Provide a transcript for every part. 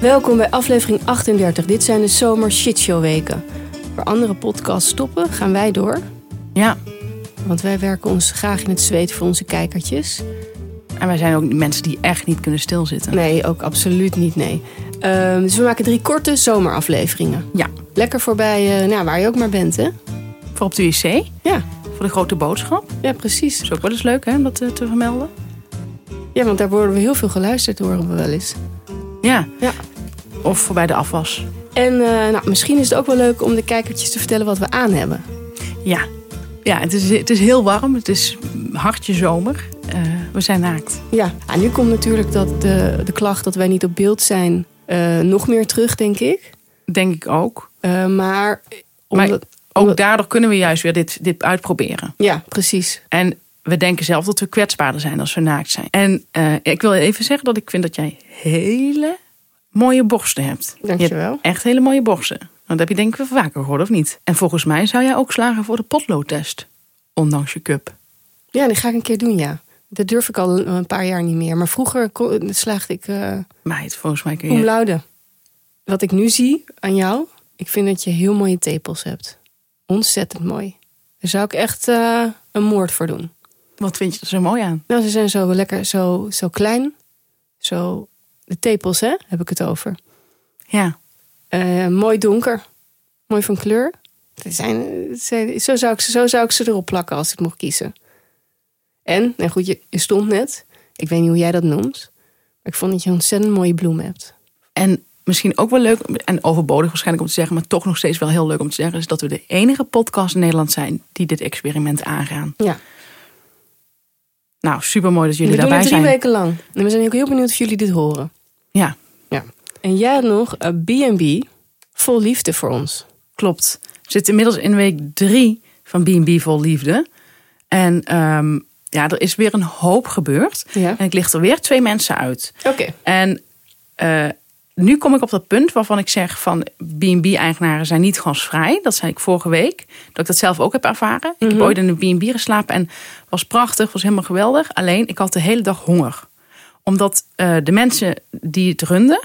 Welkom bij aflevering 38. Dit zijn de zomer shitshow weken. Waar andere podcasts stoppen, gaan wij door. Ja, Want wij werken ons graag in het zweet voor onze kijkertjes. en wij zijn ook mensen die echt niet kunnen stilzitten. Nee, ook absoluut niet, nee. Ehm, dus we maken drie korte zomerafleveringen. Ja, Lekker voorbij, eh, nou, waar je ook maar bent, hè? voor op de wc, Ja, voor de grote boodschap. ja precies. Dat is ook wel eens leuk hè, om dat eh, te vermelden. Ja, want daar worden we heel veel geluisterd, horen we wel eens. Ja, Ja. of voor bij de afwas. En eh, nou, misschien is het ook wel leuk om de kijkertjes te vertellen wat we aan hebben. Ja, ja het, is, het is heel warm. Het is hartje zomer. Eh, we zijn naakt. Ja, ah, nu komt natuurlijk dat de, de klacht dat wij niet op beeld zijn eh, nog meer terug, denk ik. Denk ik ook. Maar, Maar ook omdat- daardoor kunnen we juist weer dit, dit uitproberen. Ja, precies. En we denken zelf dat we kwetsbaarder zijn als we naakt zijn. En eh, ik wil even zeggen dat ik vind dat jij hele mooie borsten hebt. Je Dankjewel. hebt echt hele mooie borsten. Want dat heb je denk ik wel vaker gehoord, of niet? En volgens mij zou jij ook slagen voor de potloodtest. Ondanks je cup. Ja, die ga ik een keer doen, ja. Dat durf ik al een, paar jaar niet meer. Maar vroeger slaagde ik uh, Meid, volgens mij kun je... laude. Wat ik nu zie aan jou, ik vind dat je heel mooie tepels hebt. Ontzettend mooi. Daar zou ik echt eh, een moord voor doen. Wat vind je er zo mooi aan? Nou, ze zijn zo lekker, zo, zo klein. Zo, de tepels, hè, heb ik het over. Ja, Eh, mooi donker. Mooi van kleur. Het zijn, het zijn- zo, zou ik, ze- zo zou ik ze erop plakken als ik mocht kiezen. En, nou goed, je, je stond net. Ik weet niet hoe jij dat noemt. Maar ik vond dat je een ontzettend mooie bloem hebt. en misschien ook wel leuk, en overbodig waarschijnlijk om te zeggen... maar toch nog steeds wel heel leuk om te zeggen... is dat we de enige podcast in Nederland zijn die dit experiment aangaan. Ja, Nou, super mooi dat jullie we doen daarbij het drie zijn. weken lang. En we zijn ook heel benieuwd of jullie dit horen. Ja, Ja. En jij had nog een B&B vol liefde voor ons. klopt. We zitten inmiddels in week drie van B&B Vol Liefde. En ehm, ja, er is weer een hoop gebeurd. Ja. En ik licht er weer twee mensen uit. Oké. En eh, nu kom ik op dat punt waarvan ik zeg van B&B-eigenaren zijn niet gasvrij. Dat zei ik vorige week. Dat ik dat zelf ook heb ervaren. Ik heb ooit in een B&B geslapen en was prachtig, was helemaal geweldig. Alleen ik had de hele dag honger. Omdat eh, de mensen die het runden,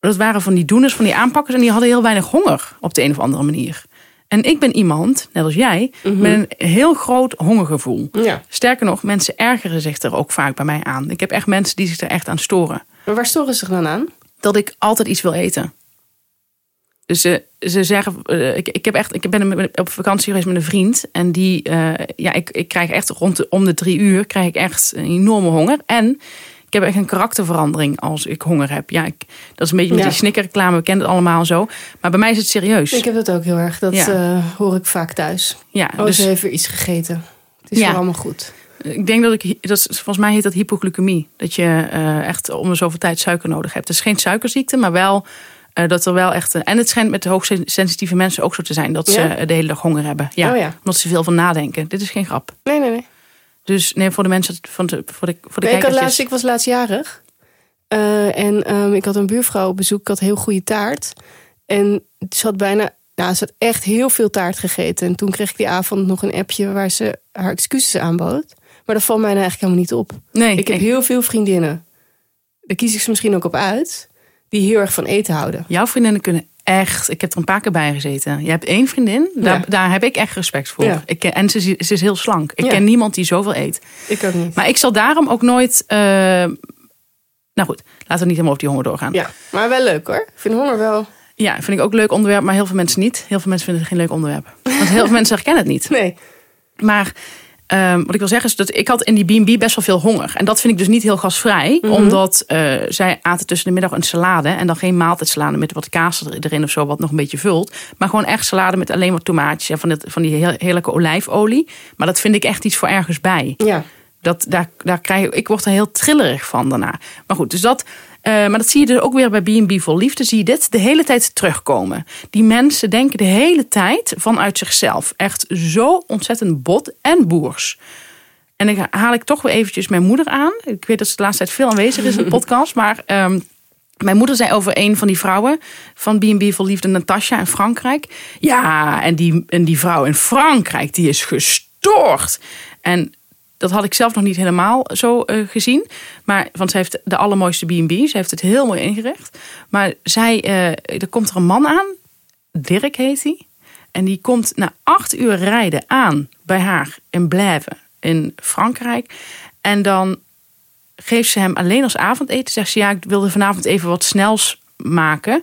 dat waren van die doeners, van die aanpakkers. En die hadden heel weinig honger op de een of andere manier. En ik ben iemand, net als jij, met een heel groot hongergevoel. Ja. Sterker nog, mensen ergeren zich er ook vaak bij mij aan. Ik heb echt mensen die zich er echt aan storen. Maar waar storen ze zich dan aan? Dat ik altijd iets wil eten. Dus ze, ze zeggen, eh, ik, ik, heb echt, ik ben op vakantie geweest met een vriend. En die, eh, ja, ik, ik krijg echt rond de, om de drie uur krijg ik echt een enorme honger. En ik heb echt een karakterverandering als ik honger heb. Ja, ik, dat is een beetje met Ja. die snikkerreclame, we kennen het allemaal zo. Maar bij mij is het serieus. Ik heb dat ook heel erg. Dat Ja. eh, hoor ik vaak thuis. ja, Oh, dus ze heeft weer iets gegeten. Het is Ja. allemaal goed. Ik denk dat ik, dat volgens mij heet dat hypoglycemie. Dat je eh, echt om de zoveel tijd suiker nodig hebt. Het is geen suikerziekte, maar wel eh, dat er wel echt. en het schijnt met de hoogsensitieve mensen ook zo te zijn dat ze Ja? de hele dag honger hebben. Ja, Oh ja. Omdat ze veel van nadenken. Dit is geen grap. Nee, nee, nee. Dus nee, voor de mensen, van de, voor de, voor de Nee, laatst, ik was laatst jarig. Eh, en ehm, ik had een buurvrouw op bezoek. Ik had heel goede taart. En ze had bijna... Nou, ze had echt heel veel taart gegeten. En toen kreeg ik die avond nog een appje waar ze haar excuses aanbood. Maar dat valt mij nou eigenlijk helemaal niet op. Nee, Ik heb heel veel vriendinnen. Daar kies ik ze misschien ook op uit. Die heel erg van eten houden. Jouw vriendinnen kunnen echt. Ik heb er een paar keer bij gezeten. Je hebt één vriendin, daar, Ja. daar heb ik echt respect voor. Ja. Ik ken, en ze, is- ze is heel slank. Ik Ja. ken niemand die zoveel eet. Ik ook niet. Maar ik zal daarom ook nooit. eh, nou goed, laten we niet helemaal over die honger doorgaan. Ja, maar wel leuk hoor. Ik vind honger wel... Ja, vind ik ook een leuk onderwerp, maar heel veel mensen niet. Heel veel mensen vinden het geen leuk onderwerp. Want heel veel mensen herkennen het niet. Nee. Maar ehm, wat ik wil zeggen is dat ik had in die B&B best wel veel honger. En dat vind ik dus niet heel gasvrij. Mhm. Omdat eh, zij aten tussen de middag een salade. En dan geen maaltijdsalade met wat kaas er- erin of zo, wat nog een beetje vult. Maar gewoon echt salade met alleen maar tomaatjes en van, dit, van die heerlijke olijfolie. Maar dat vind ik echt iets voor ergens bij. Ja. Dat, daar, daar krijg ik, ik word er heel trillerig van daarna. Maar goed, dus dat. Eh, maar dat zie je dus ook weer bij B&B Vol Liefde. Zie je dit de hele tijd terugkomen. Die mensen denken de hele tijd vanuit zichzelf. Echt zo ontzettend bot en boers. En dan haal ik toch weer eventjes mijn moeder aan. Ik weet dat ze de laatste tijd veel aanwezig is in de podcast. Maar ehm, mijn moeder zei over een van die vrouwen van B&B Vol Liefde, Natasha in Frankrijk. Ja, en die, en die vrouw in Frankrijk, die is gestoord. En Dat had ik zelf nog niet helemaal zo eh, gezien. Maar, want zij heeft de allermooiste B&B. Ze heeft het heel mooi ingericht. Maar zij, eh, er komt er een man aan. Dirk heet hij. En die komt na acht uur rijden aan bij haar in Blijven in Frankrijk. En dan geeft ze hem alleen als avondeten. Zegt ze, ja, ik wilde vanavond even wat snels maken.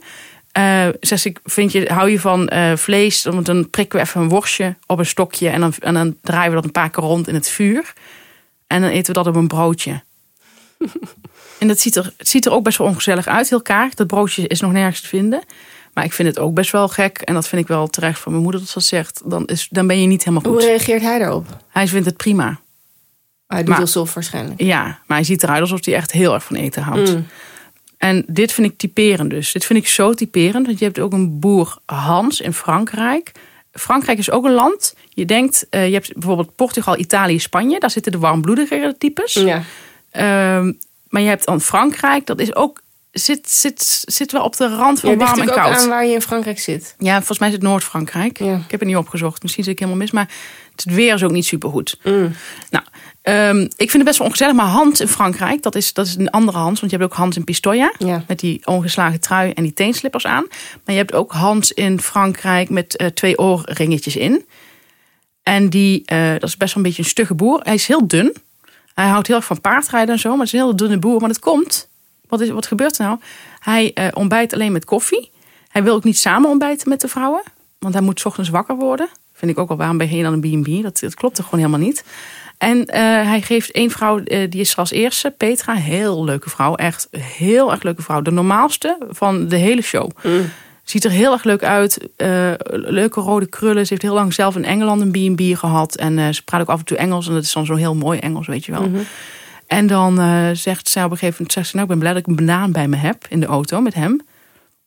Uh, zegt ik, vind je, hou je van uh, vlees? Dan prikken we even een worstje op een stokje. En dan, en dan draaien we dat een paar keer rond in het vuur. En dan eten we dat op een broodje. en dat ziet er, het ziet er ook best wel ongezellig uit, heel kaart. Dat broodje is nog nergens te vinden. Maar ik vind het ook best wel gek. En dat vind ik wel terecht van mijn moeder dat ze zegt. Dan, is, dan ben je niet helemaal goed. Hoe reageert hij daarop? Hij vindt het prima. Hij doet alsof waarschijnlijk. Ja, maar hij ziet eruit alsof hij echt heel erg van eten houdt. Mm. En dit vind ik typerend dus. Dit vind ik zo typerend. Want je hebt ook een boer Hans in Frankrijk. Frankrijk is ook een land. Je denkt, uh, je hebt bijvoorbeeld Portugal, Italië, Spanje. Daar zitten de warmbloedigere types. Ja. Uh, maar je hebt dan Frankrijk. Dat is ook zit, zit, zit wel op de rand van warm en koud. ook aan waar je in Frankrijk zit. Ja, volgens mij is het Noord-Frankrijk. Ja. Ik heb het niet opgezocht. Misschien zit ik helemaal mis. Maar het weer is ook niet super goed. Mm. Nou, um, ik vind het best wel ongezellig. Maar Hans in Frankrijk, dat is, dat is een andere Hans. Want je hebt ook Hans in Pistoia. Ja. Met die ongeslagen trui en die teenslippers aan. Maar je hebt ook Hans in Frankrijk met uh, twee oorringetjes in. En die, uh, dat is best wel een beetje een stugge boer. Hij is heel dun. Hij houdt heel erg van paardrijden en zo. Maar het is een heel dunne boer. Maar het komt wat, is, wat gebeurt er nou? Hij uh, ontbijt alleen met koffie. Hij wil ook niet samen ontbijten met de vrouwen. Want hij moet s ochtends wakker worden. Vind ik ook al, waarom ben je dan een B&B? Dat, dat klopt er gewoon helemaal niet. En uh, hij geeft één vrouw, uh, die is er als eerste, Petra. Heel leuke vrouw, echt heel erg leuke vrouw. De normaalste van de hele show. Mm. Ziet er heel erg leuk uit. Uh, leuke rode krullen. Ze heeft heel lang zelf in Engeland een B&B gehad. En ze praat ook af en toe Engels. En dat is dan zo heel mooi Engels, weet je wel. Mm -hmm. En dan uh, zegt zij op een gegeven moment, zegt ze, nou, ik ben blij dat ik een banaan bij me heb in de auto met hem.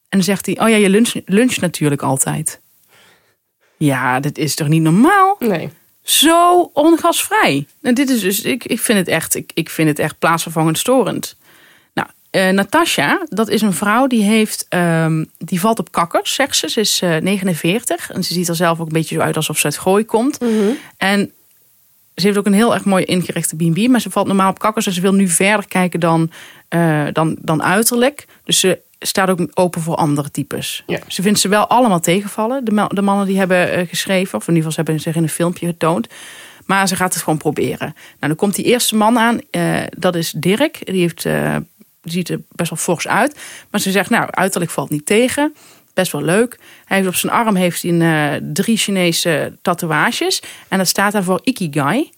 En dan zegt hij, oh ja, je lunch, lunch natuurlijk altijd. Ja, dat is toch niet normaal? Nee. Zo ongasvrij. En dit is dus, ik, ik vind het echt, ik, ik vind het echt plaatsvervangend storend. Nou, uh, Natasja, dat is een vrouw die heeft, um, die valt op kakkers, zegt ze. Ze is uh, 49 en ze ziet er zelf ook een beetje zo uit alsof ze uit gooi komt. Mm -hmm. En ze heeft ook een heel erg mooi ingerichte B&B, maar ze valt normaal op kakkers en ze wil nu verder kijken dan, uh, dan, dan uiterlijk. Dus ze staat ook open voor andere types. Ja. Ze vindt ze wel allemaal tegenvallen, de, de mannen die hebben uh, geschreven, of in ieder geval ze hebben zich in een filmpje getoond. Maar ze gaat het gewoon proberen. Nou, dan komt die eerste man aan, uh, dat is Dirk. Die heeft, die ziet er best wel fors uit. Maar ze zegt, nou, uiterlijk valt niet tegen best wel leuk. Hij heeft op zijn arm heeft hij een, uh, drie Chinese tatoeages. En dat staat daar voor Ikigai.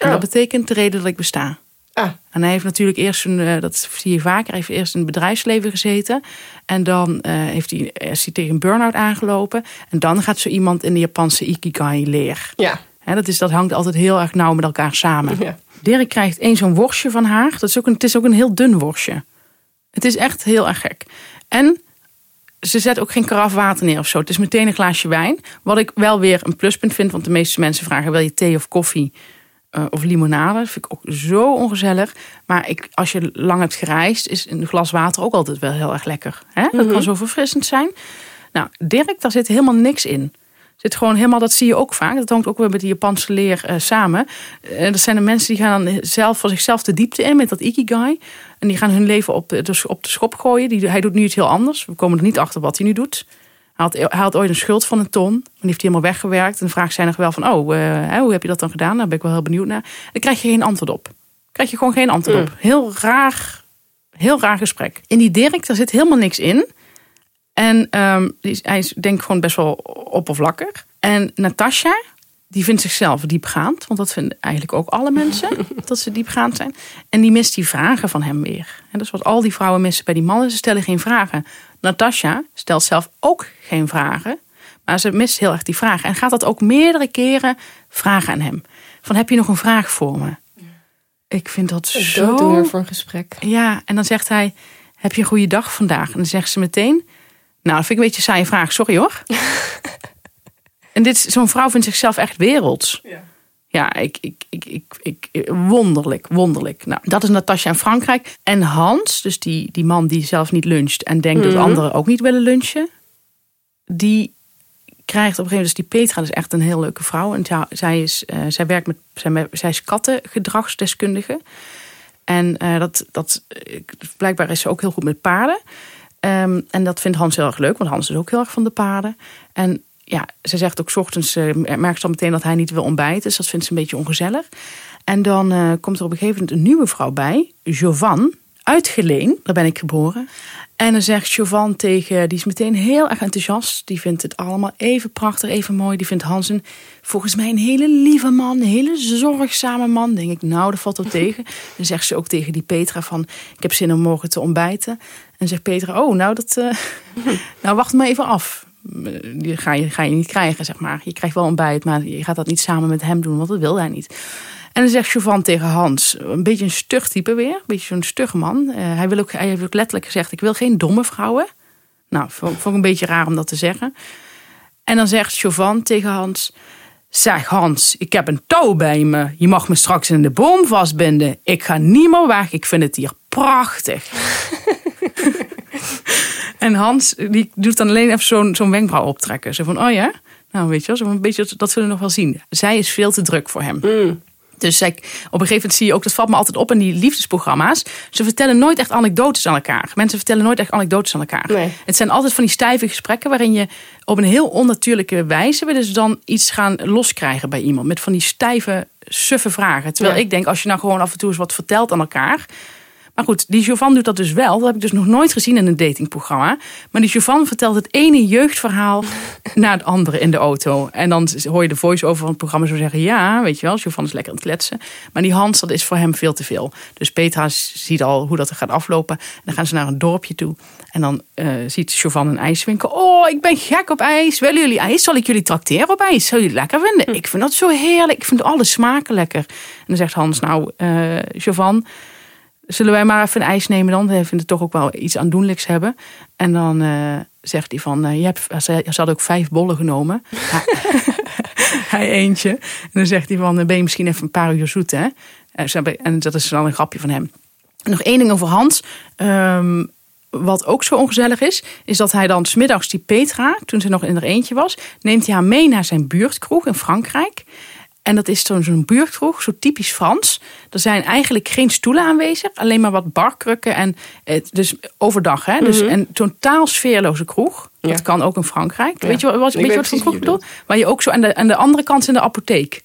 En Oh. dat betekent de reden dat ik besta. Ah, En hij heeft natuurlijk eerst een, uh, dat zie je vaker, hij heeft eerst in het bedrijfsleven gezeten. En dan uh, heeft hij, is hij tegen een burn-out aangelopen. En dan gaat zo iemand in de Japanse Ikigai leer. ja. He, dat, is, dat hangt altijd heel erg nauw met elkaar samen. ja. Dirk krijgt één zo'n worstje van haar. Dat is ook een, het is ook een heel dun worstje. Het is echt heel erg gek. En ze zet ook geen karaf water neer of zo. Het is meteen een glaasje wijn. Wat ik wel weer een pluspunt vind. Want de meeste mensen vragen: wil je thee of koffie uh, of limonade? Dat vind ik ook zo ongezellig. Maar ik, als je lang hebt gereisd, is een glas water ook altijd wel heel erg lekker. Hè? Dat Mhm. kan zo verfrissend zijn. Nou, Dirk, daar zit helemaal niks in. Zit gewoon helemaal, dat zie je ook vaak. Dat hangt ook weer met die Japanse leer uh, samen. Uh, dat zijn de mensen die gaan dan zelf voor zichzelf de diepte in met dat ikigai. En die gaan hun leven op de, op de schop gooien. Die, hij doet nu iets heel anders. We komen er niet achter wat hij nu doet. Hij had, hij had ooit een schuld van een ton. En die heeft hij helemaal weggewerkt. En dan vraagt zij nog wel van, oh, uh, hoe heb je dat dan gedaan? Daar ben ik wel heel benieuwd naar. Dan krijg je geen antwoord op. Krijg je gewoon geen antwoord mm. op. Heel raar, heel raar gesprek. In die Dirk, daar zit helemaal niks in. En um, hij is denk ik gewoon best wel oppervlakkig. En Natasja, die vindt zichzelf diepgaand. Want dat vinden eigenlijk ook alle mensen. dat ze diepgaand zijn. En die mist die vragen van hem weer. En dat is wat al die vrouwen missen bij die mannen. Ze stellen geen vragen. Natasja stelt zelf ook geen vragen. Maar ze mist heel erg die vragen. En gaat dat ook meerdere keren vragen aan hem. Van heb je nog een vraag voor me? Ik vind dat een zo... voor een gesprek. Ja, en dan zegt hij... Heb je een goede dag vandaag? En dan zegt ze meteen... Nou, dat vind ik een beetje een saaie vraag. Sorry hoor. en dit, zo'n vrouw vindt zichzelf echt werelds. Ja. Ja, ik, ik, ik, ik, ik, wonderlijk, wonderlijk. Nou, dat is Natasja in Frankrijk. En Hans, dus die, die man die zelf niet luncht en denkt Mhm. dat anderen ook niet willen lunchen, die krijgt op een gegeven moment, dus die Petra is echt een heel leuke vrouw. En ja, zij, is, uh, zij werkt met, zij, zij is kattengedragsdeskundige. En uh, dat, dat, blijkbaar is ze ook heel goed met paarden. Um, en dat vindt Hans heel erg leuk, want Hans is ook heel erg van de paarden. En ja, ze zegt ook s ochtends, uh, merkt ze al meteen dat hij niet wil ontbijten. Dus dat vindt ze een beetje ongezellig. En dan uh, komt er op een gegeven moment een nieuwe vrouw bij, Jovan, uit Geleen. Daar ben ik geboren. En dan zegt Jovan tegen, die is meteen heel erg enthousiast. Die vindt het allemaal even prachtig, even mooi. Die vindt Hansen volgens mij een hele lieve man, een hele zorgzame man. denk ik, nou, dat valt er tegen. Dan zegt ze ook tegen die Petra van, ik heb zin om morgen te ontbijten. En zegt Petra, oh, nou, dat, uh, nou wacht maar even af. Die ga je, ga je niet krijgen, zeg maar. Je krijgt wel ontbijt, maar je gaat dat niet samen met hem doen, want dat wil hij niet. En dan zegt Chauvin tegen Hans, een beetje een stug type weer. Een beetje zo'n stug man. Uh, hij, wil ook, hij heeft ook letterlijk gezegd, ik wil geen domme vrouwen. Nou, vond, vond ik een beetje raar om dat te zeggen. En dan zegt Chauvin tegen Hans... Zeg Hans, ik heb een touw bij me. Je mag me straks in de boom vastbinden. Ik ga niet meer weg. Ik vind het hier prachtig. en Hans die doet dan alleen even zo'n zo'n wenkbrauw optrekken. Zo van, oh ja? Nou, weet je wel, zo een beetje, dat zullen we nog wel zien. Zij is veel te druk voor hem. Mm. Dus zij, op een gegeven moment zie je ook, dat valt me altijd op in die liefdesprogramma's. Ze vertellen nooit echt anekdotes aan elkaar. Mensen vertellen nooit echt anekdotes aan elkaar. Nee. Het zijn altijd van die stijve gesprekken waarin je op een heel onnatuurlijke wijze willen ze dan iets gaan loskrijgen bij iemand. Met van die stijve, suffe vragen. Terwijl Ja. ik denk, als je nou gewoon af en toe eens wat vertelt aan elkaar. Maar goed, die Jovan doet dat dus wel. Dat heb ik dus nog nooit gezien in een datingprogramma. Maar die Jovan vertelt het ene jeugdverhaal naar het andere in de auto. En dan hoor je de voice-over van het programma zo zeggen... ja, weet je wel, Jovan is lekker aan het kletsen. Maar die Hans, dat is voor hem veel te veel. Dus Petra ziet al hoe dat er gaat aflopen. En dan gaan ze naar een dorpje toe. En dan eh, ziet Jovan een ijswinkel. Oh, ik ben gek op ijs. Willen jullie ijs? Zal ik jullie trakteren op ijs? Zou jullie het lekker vinden? Ik vind dat zo heerlijk. Ik vind alle smaken lekker. En dan zegt Hans, nou, eh Jovan... Zullen wij maar even een ijs nemen dan? Hij vindt het toch ook wel iets aandoenlijks hebben. En dan eh, zegt hij van, eh, je hebt, ze, ze had ook vijf bollen genomen. hij, eentje. En dan zegt hij van, eh, ben je misschien even een paar uur zoet hè? En dat is dan een grapje van hem. Nog één ding over Hans. Ehm, wat ook zo ongezellig is, is dat hij dan smiddags die Petra, toen ze nog in haar eentje was, neemt hij haar mee naar zijn buurtkroeg in Frankrijk. En dat is zo'n zo'n buurtkroeg, zo typisch Frans. Er zijn eigenlijk geen stoelen aanwezig, alleen maar wat barkrukken. En het, dus overdag, hè? Dus een totaal sfeerloze kroeg. Dat kan ook in Frankrijk. Ja. Weet je, wat- wat, Ik weet je wat voor kroeg bedoel? Waar je ook zo aan de, aan de andere kant in de apotheek.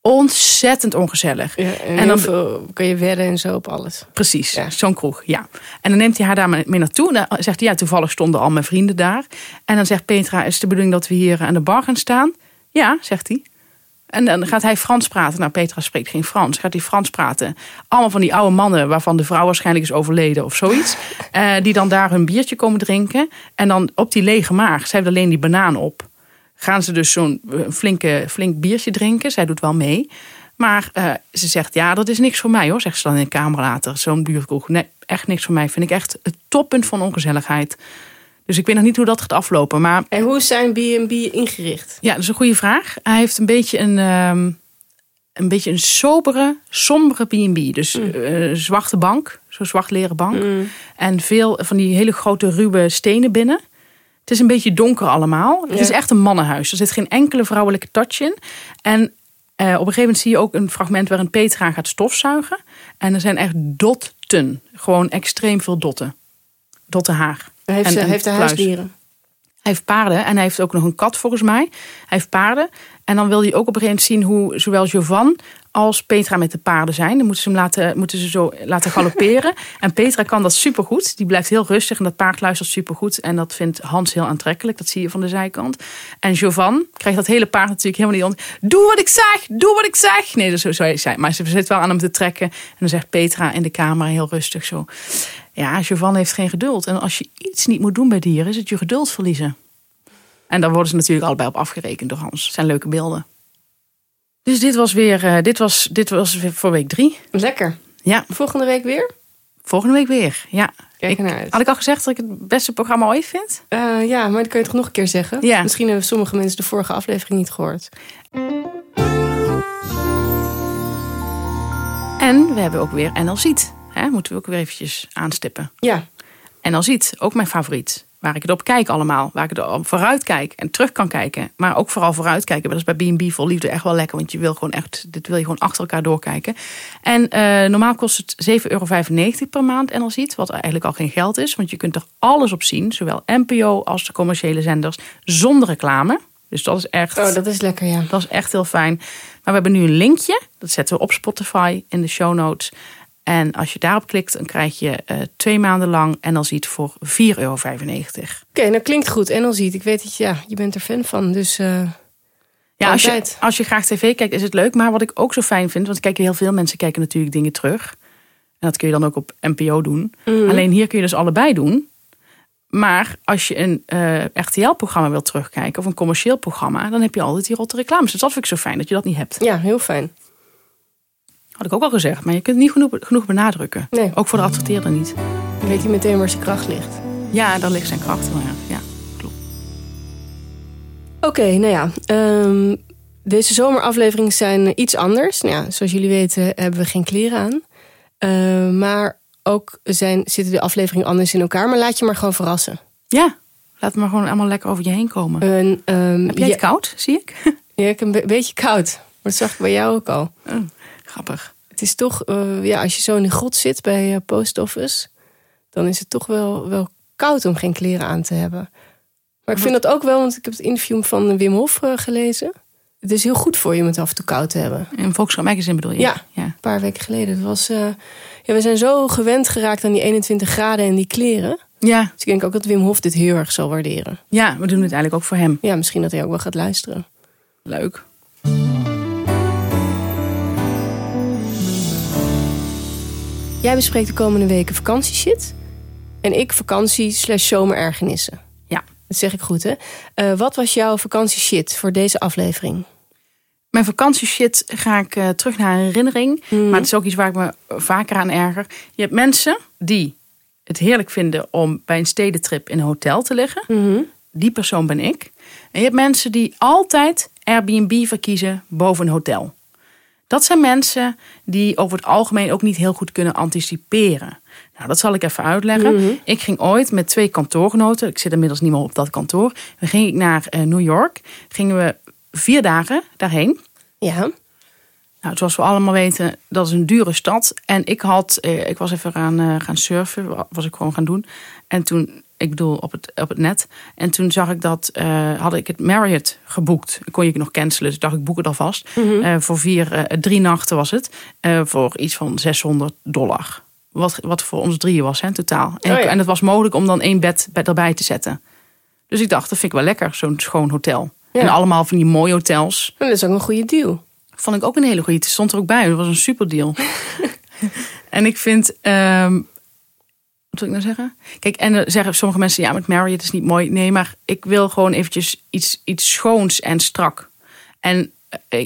Ontzettend ongezellig. Ja, en, dan- veel kan je wedden en zo op alles. Precies, zo'n kroeg, ja. En dan neemt hij haar daar mee naartoe. En dan zegt hij, ja, toevallig stonden al mijn vrienden daar. En dan zegt Petra, is het de bedoeling dat we hier aan de bar gaan staan? Ja, zegt hij. En dan gaat hij Frans praten. Nou, Petra spreekt geen Frans. Gaat hij Frans praten. Allemaal van die oude mannen waarvan de vrouw waarschijnlijk is overleden of zoiets. eh, die dan daar hun biertje komen drinken. En dan op die lege maag, zij heeft alleen die banaan op. Gaan ze dus zo'n eh, flinke, flink biertje drinken. Zij doet wel mee. Maar eh, ze zegt, ja, dat is niks voor mij hoor. Zegt ze dan in de kamer later. Zo'n buurtkroeg. Nee, echt niks voor mij. Vind ik echt het toppunt van ongezelligheid. Dus ik weet nog niet hoe dat gaat aflopen. Maar En hoe is zijn B&B ingericht? ja, dat is een goede vraag. Hij heeft een beetje een, ehm, een, beetje een sobere, sombere B&B. Dus eh, zwarte bank, zo'n zwart leren bank. En veel van die hele grote ruwe stenen binnen. Het is een beetje donker allemaal. Het is echt een mannenhuis. Er zit geen enkele vrouwelijke touch in. En eh, op een gegeven moment zie je ook een fragment waarin Petra gaat stofzuigen. En er zijn echt dotten. Gewoon extreem veel dotten. Dotten haar. Heeft, En- ze, en heeft hij huisdieren? Hij heeft paarden en hij heeft ook nog een kat volgens mij. Hij heeft paarden. En dan wil hij ook op een gegeven moment zien hoe zowel Jovan als Petra met de paarden zijn. Dan moeten ze hem laten, moeten ze zo laten galopperen. en Petra kan dat supergoed. Die blijft heel rustig en dat paard luistert supergoed. En dat vindt Hans heel aantrekkelijk. Dat zie je van de zijkant. En Jovan krijgt dat hele paard natuurlijk helemaal niet onder. Doe wat ik zeg, doe wat ik zeg. Nee, dat zo zo zei. Maar ze zit wel aan hem te trekken. En dan zegt Petra in de kamer heel rustig zo. Ja, Jovan heeft geen geduld. En als je iets niet moet doen bij dieren, is het je geduld verliezen. En daar worden ze natuurlijk allebei op afgerekend door Hans. Het zijn leuke beelden. Dus dit was weer, eh, dit was, dit was voor week drie. Lekker. Ja, Volgende week weer? volgende week weer. Ja. Kijk ernaar uit. Had ik al gezegd dat ik het beste programma ooit vind? Eh, ja, maar dat kun je toch nog een keer zeggen? Ja. Misschien hebben sommige mensen de vorige aflevering niet gehoord. En we hebben ook weer NL Ziet. Hè, moeten we ook weer eventjes aanstippen. Ja, NL Ziet, ook mijn favoriet. waar ik het op kijk allemaal. Waar ik op vooruit kijk en terug kan kijken. Maar ook vooral vooruit kijken. Dat is bij B&B vol liefde echt wel lekker. Want je wil gewoon echt, dit wil je gewoon achter elkaar doorkijken. En eh, normaal kost het 7,95 euro per maand en al ziet. Wat eigenlijk al geen geld is. Want je kunt er alles op zien. Zowel NPO als de commerciële zenders. Zonder reclame. Dus dat is echt... Oh, dat is lekker, ja. Dat is echt heel fijn. Maar we hebben nu een linkje. Dat zetten we op Spotify in de show notes. En als je daarop klikt, dan krijg je uh, twee maanden lang en dan ziet voor 4,95 euro. Oké, okay, nou klinkt goed. En dan ziet, ik weet dat je, ja, je bent er fan van. Dus uh, ja, als je, als je graag tv kijkt, is het leuk. Maar wat ik ook zo fijn vind, want kijken heel veel mensen kijken natuurlijk dingen terug. En dat kun je dan ook op NPO doen. Mm. Alleen hier kun je dus allebei doen. Maar als je een uh, RTL-programma wilt terugkijken of een commercieel programma, dan heb je altijd die rotte reclames. Dus dat vind ik zo fijn dat je dat niet hebt. Ja, heel fijn. Had ik ook al gezegd, maar je kunt het niet genoeg, genoeg benadrukken. Nee. Ook voor de adverteerder niet. Dan weet hij meteen waar zijn kracht ligt. Ja, daar ligt zijn kracht. Ja, ja klopt. Oké, nou ja. Um, deze zomerafleveringen zijn iets anders. Nou ja, zoals jullie weten hebben we geen kleren aan. Uh, maar ook zijn, zitten de afleveringen anders in elkaar. Maar laat je maar gewoon verrassen. Ja, laat het maar gewoon allemaal lekker over je heen komen. um, heb jij het koud, zie ik? Ja, ik heb een beetje koud. Maar dat zag ik bij jou ook al. Oh. Grappig. Het is toch, uh, ja, als je zo in de grot zit bij uh, Post Office, dan is het toch wel, wel koud om geen kleren aan te hebben. Maar ik vind dat ook wel, want ik heb het interview van Wim Hof uh, gelezen. Het is heel goed voor je om het af en toe koud te hebben. In Volkskrant Magazine bedoel je? Ja, ja, een paar weken geleden. Het was, ja, we zijn zo gewend geraakt aan die 21 graden en die kleren. Ja. Dus ik denk ook dat Wim Hof dit heel erg zal waarderen. Ja, we doen het eigenlijk ook voor hem. Ja, misschien dat hij ook wel gaat luisteren. Leuk. Jij bespreekt de komende weken vakantieshit. En ik vakantie slash zomerergenissen. Ja. Dat zeg ik goed, hè? Uh, wat was jouw vakantieshit voor deze aflevering? Mijn vakantieshit ga ik uh, terug naar een herinnering. Mm. Maar het is ook iets waar ik me vaker aan erger. Je hebt mensen die het heerlijk vinden om bij een stedentrip in een hotel te liggen. Mm. Die persoon ben ik. En je hebt mensen die altijd Airbnb verkiezen boven een hotel. Dat zijn mensen die over het algemeen ook niet heel goed kunnen anticiperen. Nou, dat zal ik even uitleggen. Mhm. Ik ging ooit met twee kantoorgenoten, ik zit inmiddels niet meer op dat kantoor. We gingen naar uh, New York, gingen we vier dagen daarheen. Ja. Nou, zoals we allemaal weten, dat is een dure stad. En ik had, eh, ik was even gaan, uh, gaan surfen, was ik gewoon gaan doen. En toen ik bedoel op het, op het net. En toen zag ik dat, uh, had ik het Marriott geboekt. Kon je nog cancelen, dus dacht ik boek het alvast. Mm -hmm. uh, voor vier, uh, drie nachten was het. voor iets van 600 dollar. Wat, wat voor ons drieën was in totaal. En, oh ja. en het was mogelijk om dan één bed, bed erbij te zetten. Dus ik dacht, dat vind ik wel lekker, zo'n schoon hotel. Ja. En allemaal van die mooie hotels. En dat is ook een goede deal. Vond ik ook een hele goede. Het stond er ook bij. Dat was een super deal. en ik vind... Um, wil ik nou zeggen? Kijk, en dan zeggen sommige mensen, ja, met Marriott is niet mooi. Nee, maar ik wil gewoon eventjes iets, iets schoons en strak. En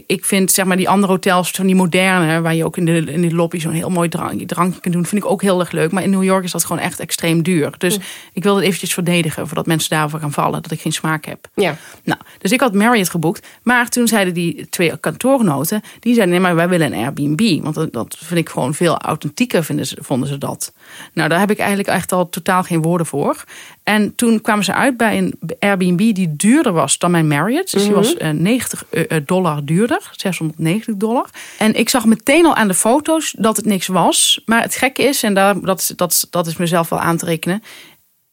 ik vind zeg maar die andere hotels, van die moderne, waar je ook in de, in de lobby zo'n heel mooi drank, drankje kunt doen, vind ik ook heel erg leuk. Maar in New York is dat gewoon echt extreem duur. Dus mm. ik wil het eventjes verdedigen voordat mensen daarover gaan vallen, dat ik geen smaak heb. Ja. Nou, dus ik had Marriott geboekt. Maar toen zeiden die twee kantoorgenoten, die zeiden nee, maar wij willen een Airbnb. Want dat, dat vind ik gewoon veel authentieker, vinden ze, vonden ze dat. Nou, daar heb ik eigenlijk echt al totaal geen woorden voor. En toen kwamen ze uit bij een Airbnb die duurder was dan mijn Marriott. Dus die was uh, 90 dollar duurder, 690 dollar. En ik zag meteen al aan de foto's dat het niks was. Maar het gekke is, en daar, dat, dat, dat is mezelf wel aan te rekenen.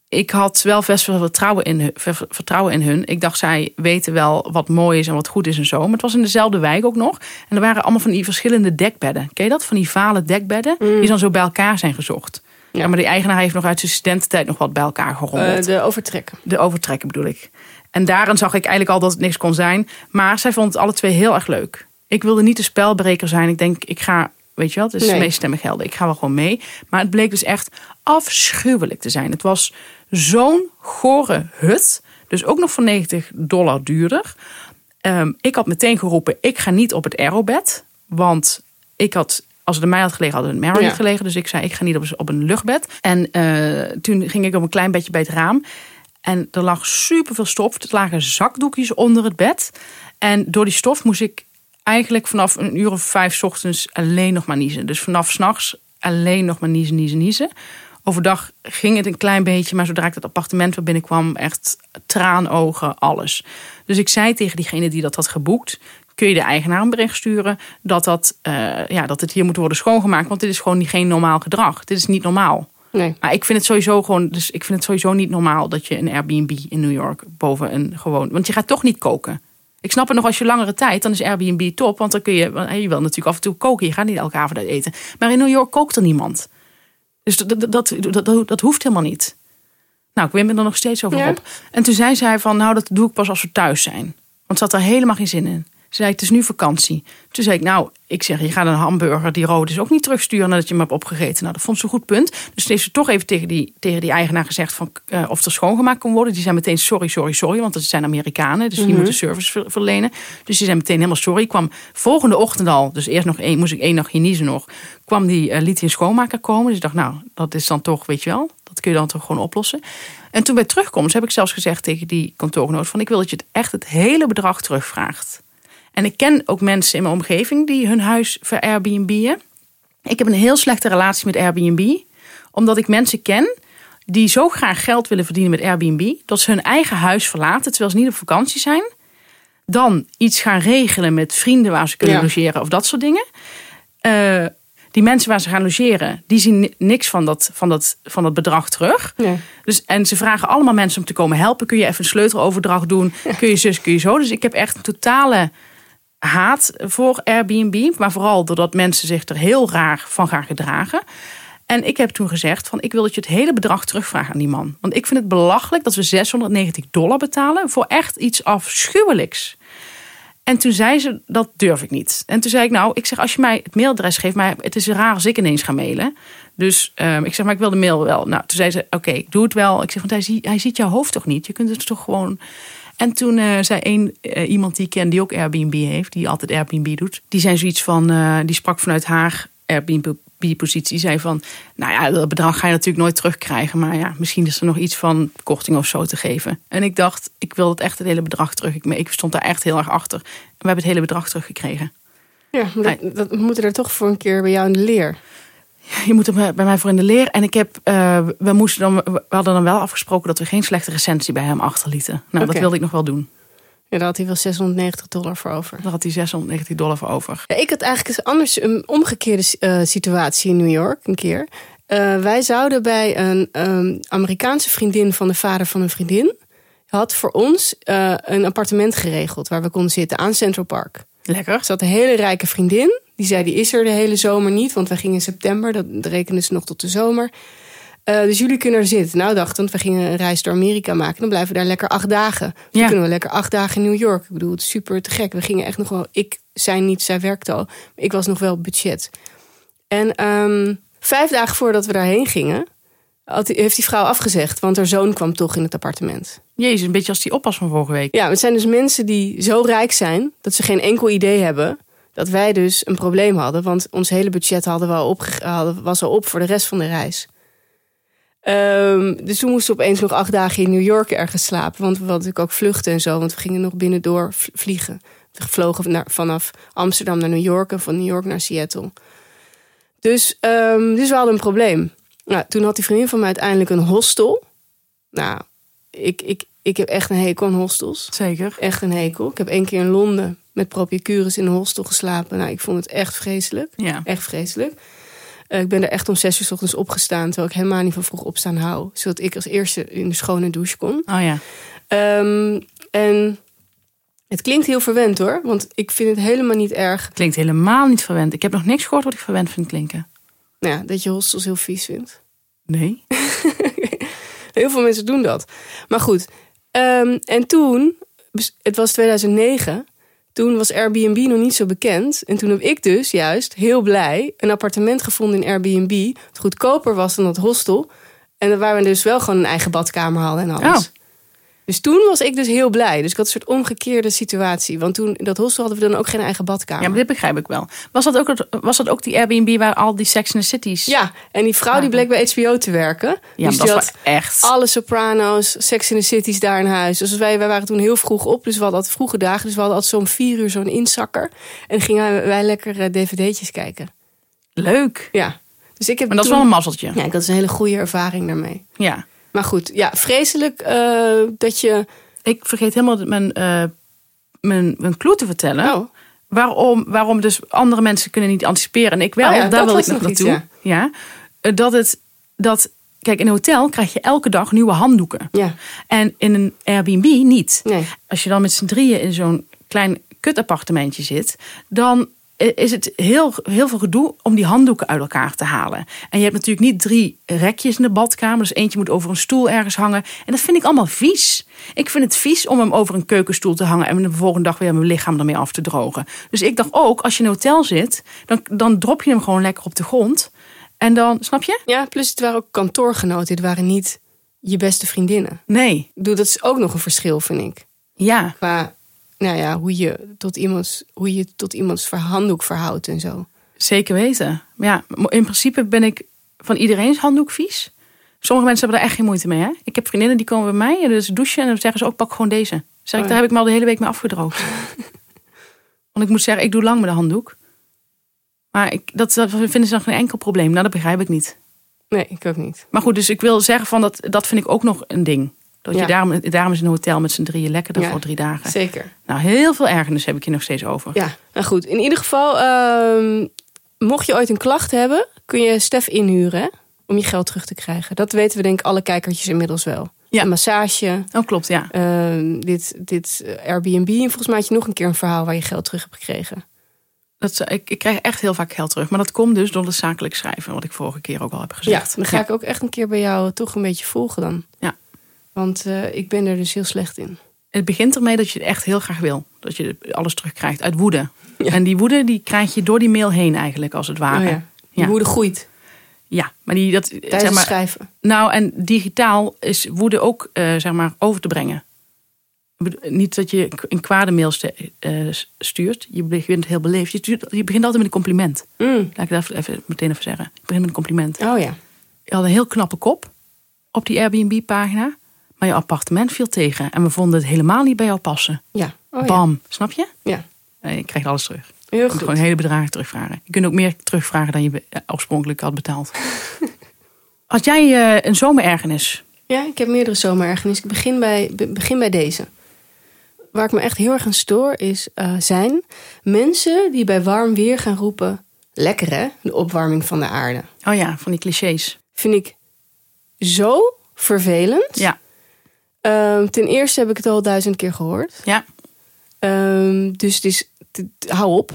Ik had wel best veel vertrouwen in, hun, vertrouwen in hun. Ik dacht, zij weten wel wat mooi is en wat goed is en zo. Maar het was in dezelfde wijk ook nog. En er waren allemaal van die verschillende dekbedden. Ken je dat? Van die vale dekbedden. Mm. Die dan zo bij elkaar zijn gezocht. Ja, maar die eigenaar heeft nog uit zijn studententijd nog wat bij elkaar gerommeld. Uh, de overtrekken. De overtrekken bedoel ik. En daarin zag ik eigenlijk al dat het niks kon zijn. Maar zij vond het alle twee heel erg leuk. Ik wilde niet de spelbreker zijn. Ik denk, ik ga, weet je wat, het is nee. meestemmig gelden. Ik ga wel gewoon mee. Maar het bleek dus echt afschuwelijk te zijn. Het was zo'n gore hut. Dus ook nog voor 90 dollar duurder. Um, ik had meteen geroepen, ik ga niet op het aerobed. Want ik had als het er mij had gelegen, had het Marriott ja. gelegen. Dus ik zei, ik ga niet op, op een luchtbed. En uh, toen ging ik op een klein bedje bij het raam. En er lag superveel stof. Er lagen zakdoekjes onder het bed. En door die stof moest ik eigenlijk vanaf een uur of vijf ochtends alleen nog maar niezen. Dus vanaf s'nachts alleen nog maar niezen, niezen, niezen. Overdag ging het een klein beetje, maar zodra ik het appartement weer binnenkwam, echt traanogen, alles. Dus ik zei tegen diegene die dat had geboekt, kun je de eigenaar een bericht sturen dat, dat, eh, ja, dat het hier moet worden schoongemaakt, want dit is gewoon geen normaal gedrag. Dit is niet normaal. Nee. Maar ik vind het sowieso gewoon, dus ik vind het sowieso niet normaal dat je een Airbnb in New York boven een gewoon, want je gaat toch niet koken. Ik snap het nog als je langere tijd, dan is Airbnb top, want dan kun je, je wil natuurlijk af en toe koken, je gaat niet elke avond uit eten. Maar in New York kookt er niemand. Dus dat, dat, dat, hoeft helemaal niet. Nou, ik win me er nog steeds over Ja. op. En toen zei zij van, nou dat doe ik pas als we thuis zijn. Want ze had er helemaal geen zin in. Ze zei, het is nu vakantie. Toen zei ik, nou, ik zeg, je gaat een hamburger die rood is ook niet terugsturen nadat je hem hebt opgegeten. Nou, dat vond ze een goed punt. Dus toen heeft ze toch even tegen die, tegen die eigenaar gezegd van, eh, of er schoongemaakt kon worden. Die zei meteen sorry, sorry, sorry, want het zijn Amerikanen. Dus die moeten service ver- verlenen. Dus die zei meteen helemaal sorry. Ik kwam volgende ochtend al, dus eerst nog één, moest ik één nachtje niezen nog. Kwam die, eh, liet een schoonmaker komen. Dus ik dacht, nou, dat is dan toch, weet je wel, dat kun je dan toch gewoon oplossen. En toen bij terugkomst heb ik zelfs gezegd tegen die kantoorgenoot van, ik wil dat je het echt het hele bedrag terugvraagt. En ik ken ook mensen in mijn omgeving die hun huis ver Airbnb'en. Ik heb een heel slechte relatie met Airbnb. Omdat ik mensen ken die zo graag geld willen verdienen met Airbnb. Dat ze hun eigen huis verlaten terwijl ze niet op vakantie zijn. Dan iets gaan regelen met vrienden waar ze kunnen Ja. logeren of dat soort dingen. Eh, die mensen waar ze gaan logeren, die zien ni- niks van dat, van dat, van dat bedrag terug. Nee. Dus, en ze vragen allemaal mensen om te komen helpen. Kun je even een sleuteloverdracht doen? Kun je zus, kun je zo? Dus ik heb echt een totale haat voor Airbnb. Maar vooral doordat mensen zich er heel raar van gaan gedragen. En ik heb toen gezegd van ik wil dat je het hele bedrag terugvraagt aan die man. Want ik vind het belachelijk dat we 690 dollar betalen voor echt iets afschuwelijks. En toen zei ze, dat durf ik niet. En toen zei ik, nou, ik zeg, als je mij het mailadres geeft, maar het is raar als ik ineens ga mailen. Dus ehm, ik zeg, maar ik wil de mail wel. Nou, toen zei ze, oké, ik doe het wel. Ik zeg, want hij, hij ziet jouw hoofd toch niet? Je kunt het toch gewoon... En toen eh, zei een, eh, iemand die ik ken, die ook Airbnb heeft, die altijd Airbnb doet. Die zei zoiets van, eh, die sprak vanuit haar Airbnb-positie. zei van, nou ja, dat bedrag ga je natuurlijk nooit terugkrijgen. Maar ja, misschien is er nog iets van korting of zo te geven. En ik dacht, ik wil het echt het hele bedrag terug. Ik, ik stond daar echt heel erg achter. En we hebben het hele bedrag teruggekregen. Ja, dat, dat, we moeten er toch voor een keer bij jou in de leer. Je moet er bij mij voor in de leer. En ik heb, eh, we, moesten dan, we hadden dan wel afgesproken dat we geen slechte recensie bij hem achterlieten. Nou, dat wilde ik nog wel doen. Ja, daar had hij wel 690 dollar voor over. Daar had hij 690 dollar voor over. Ja, ik had eigenlijk eens anders een omgekeerde eh, situatie in New York een keer. Eh, wij zouden bij een ehm, Amerikaanse vriendin van de vader van een vriendin... had voor ons een appartement geregeld waar we konden zitten aan Central Park. Lekker. Er zat een hele rijke vriendin. Die zei, die is er de hele zomer niet. Want wij gingen in september, dat rekenen ze nog tot de zomer. Eh, dus jullie kunnen er zitten. Nou dacht, want we gingen een reis door Amerika maken. Dan blijven we daar lekker acht dagen. Dan Ja. kunnen we lekker acht dagen in New York. Ik bedoel, het is super te gek. We gingen echt nog wel... Ik zei niet, zij werkte al. Ik was nog wel op budget. En ehm, vijf dagen voordat we daarheen gingen... had heeft die vrouw afgezegd. Want haar zoon kwam toch in het appartement. Jezus, een beetje als die oppas van vorige week. Ja, het zijn dus mensen die zo rijk zijn dat ze geen enkel idee hebben dat wij dus een probleem hadden. Want ons hele budget hadden we al hadden, was al op voor de rest van de reis. Ehm, dus toen moesten we opeens nog acht dagen in New York ergens slapen. Want we hadden natuurlijk ook vluchten en zo. Want we gingen nog binnendoor vliegen. We vlogen naar, vanaf Amsterdam naar New York en van New York naar Seattle. Dus, ehm, dus we hadden een probleem. Nou, toen had die vriendin van mij uiteindelijk een hostel. Nou, ik, ik, ik heb echt een hekel aan hostels. Zeker. Echt een hekel. Ik heb één keer in Londen met Propicurus in een hostel geslapen. Nou, ik vond het echt vreselijk. Ja. Echt vreselijk. Eh, ik ben er echt om zes uur 's ochtends opgestaan. Terwijl ik helemaal niet van vroeg opstaan hou. Zodat ik als eerste in de schone douche kon. Oh ja. Ehm, en het klinkt heel verwend hoor. Want ik vind het helemaal niet erg Klinkt helemaal niet verwend. Ik heb nog niks gehoord wat ik verwend vind klinken. nou ja, dat je hostels heel vies vindt. Nee. Heel veel mensen doen dat. Maar goed. ehm, en toen, het was 2009. Toen was Airbnb nog niet zo bekend. En toen heb ik dus juist heel blij een appartement gevonden in Airbnb. Dat goedkoper was dan dat hostel. En waar we dus wel gewoon een eigen badkamer hadden en alles. Oh. Dus toen was ik dus heel blij. Dus ik had een soort omgekeerde situatie. Want toen in dat hostel hadden we dan ook geen eigen badkamer. Ja, maar dit begrijp ik wel. Was dat ook, was dat ook die Airbnb waar al die Sex in the Cities... Ja, en die vrouw die bleek bij HBO te werken. Ja, dus dat is wel echt... alle Sopranos, Sex in the Cities daar in huis. Dus wij, wij waren toen heel vroeg op. Dus we hadden altijd vroege dagen. Dus we hadden altijd zo'n vier uur zo'n inzakker. En gingen wij, lekker eh, dvd'tjes kijken. Leuk. Ja. Dus ik heb Maar dat is toen- wel een mazzeltje. Ja, ik had dus een hele goede ervaring daarmee. Ja. Maar goed, ja, vreselijk eh, dat je... Ik vergeet helemaal mijn, eh mijn, mijn clue te vertellen. Oh, Waarom, waarom dus andere mensen kunnen niet anticiperen. En ik wel, Oh ja, daar wil ik nog naartoe. ja. Eh, Dat het, dat, kijk, in een hotel krijg je elke dag nieuwe handdoeken. ja. En in een Airbnb niet. Nee. Als je dan met z'n drieën in zo'n klein kutappartementje zit, dan is het heel, heel veel gedoe om die handdoeken uit elkaar te halen. En je hebt natuurlijk niet drie rekjes in de badkamer. Dus eentje moet over een stoel ergens hangen. En dat vind ik allemaal vies. Ik vind het vies om hem over een keukenstoel te hangen en de volgende dag weer mijn lichaam ermee af te drogen. Dus ik dacht ook, als je in een hotel zit, dan, dan drop je hem gewoon lekker op de grond. En dan, snap je? Ja, plus het waren ook kantoorgenoten. Het waren niet je beste vriendinnen. Nee. Bedoel, dat is ook nog een verschil, vind ik. Ja. Qua, nou ja, hoe je tot iemands, hoe je tot iemands handdoek verhoudt en zo. Zeker weten. Ja, in principe ben ik van iedereen's handdoek vies. Sommige mensen hebben daar echt geen moeite mee. Hè? Ik heb vriendinnen die komen bij mij en dus douchen en dan zeggen ze ook pak gewoon deze. Zeg ik, Oh daar heb ik me al de hele week mee afgedroogd. Want ik moet zeggen, ik doe lang met de handdoek. Maar ik, dat, dat vinden ze dan geen enkel probleem. Nou, dat begrijp ik niet. Nee, ik ook niet. Maar goed, dus ik wil zeggen van dat, dat vind ik ook nog een ding. Dat Ja. je daarom, daarom is een hotel met z'n drieën lekkerder Ja. voor drie dagen. Zeker. Nou, heel veel ergernis heb ik hier nog steeds over. Ja, nou goed. In ieder geval, ehm, mocht je ooit een klacht hebben, kun je Stef inhuren hè, om je geld terug te krijgen. Dat weten we denk ik alle kijkertjes inmiddels wel. Ja. Een massage, Oh, klopt, ja. ehm, dit, dit eh, Airbnb. En volgens mij had je nog een keer een verhaal waar je geld terug hebt gekregen. Dat, ik, ik krijg echt heel vaak geld terug. Maar dat komt dus door het zakelijk schrijven. Wat ik vorige keer ook al heb gezegd. Ja, dan ga ik ook echt een keer bij jou toch een beetje volgen dan. Ja. Want eh, ik ben er dus heel slecht in. Het begint ermee dat je het echt heel graag wil. Dat je alles terugkrijgt uit woede. Ja. En die woede die krijg je door die mail heen eigenlijk als het ware. Oh ja. ja. Die Ja. woede groeit maar die dat tijdens zeg het maar. schrijven. Nou, en digitaal is woede ook eh, zeg maar over te brengen. Niet dat je een kwade mail eh, stuurt. Je begint heel beleefd. Je, stuurt- je begint altijd met een compliment. Mm. Laat ik dat even, meteen even zeggen. Ik begin met een compliment. Oh ja. Je had een heel knappe kop op die Airbnb-pagina. Maar je appartement viel tegen. En we vonden het helemaal niet bij jou passen. Ja. Oh, ja. Bam, snap je? Ja. Eh, Je krijgt alles terug. Heel Je goed. gewoon hele bedragen terugvragen. Je kunt ook meer terugvragen dan je eh, oorspronkelijk had betaald. Had jij eh, een zomerergernis? Ja, ik heb meerdere zomerergernis. Ik begin bij, be- begin bij deze. Waar ik me echt heel erg aan stoor is, eh, zijn mensen die bij warm weer gaan roepen... Lekker hè, de opwarming van de aarde. Oh ja, van die clichés. Vind ik zo vervelend. Ja, Ehm, ten eerste heb ik het al duizend keer gehoord. ja. Ehm, dus het is, hou op.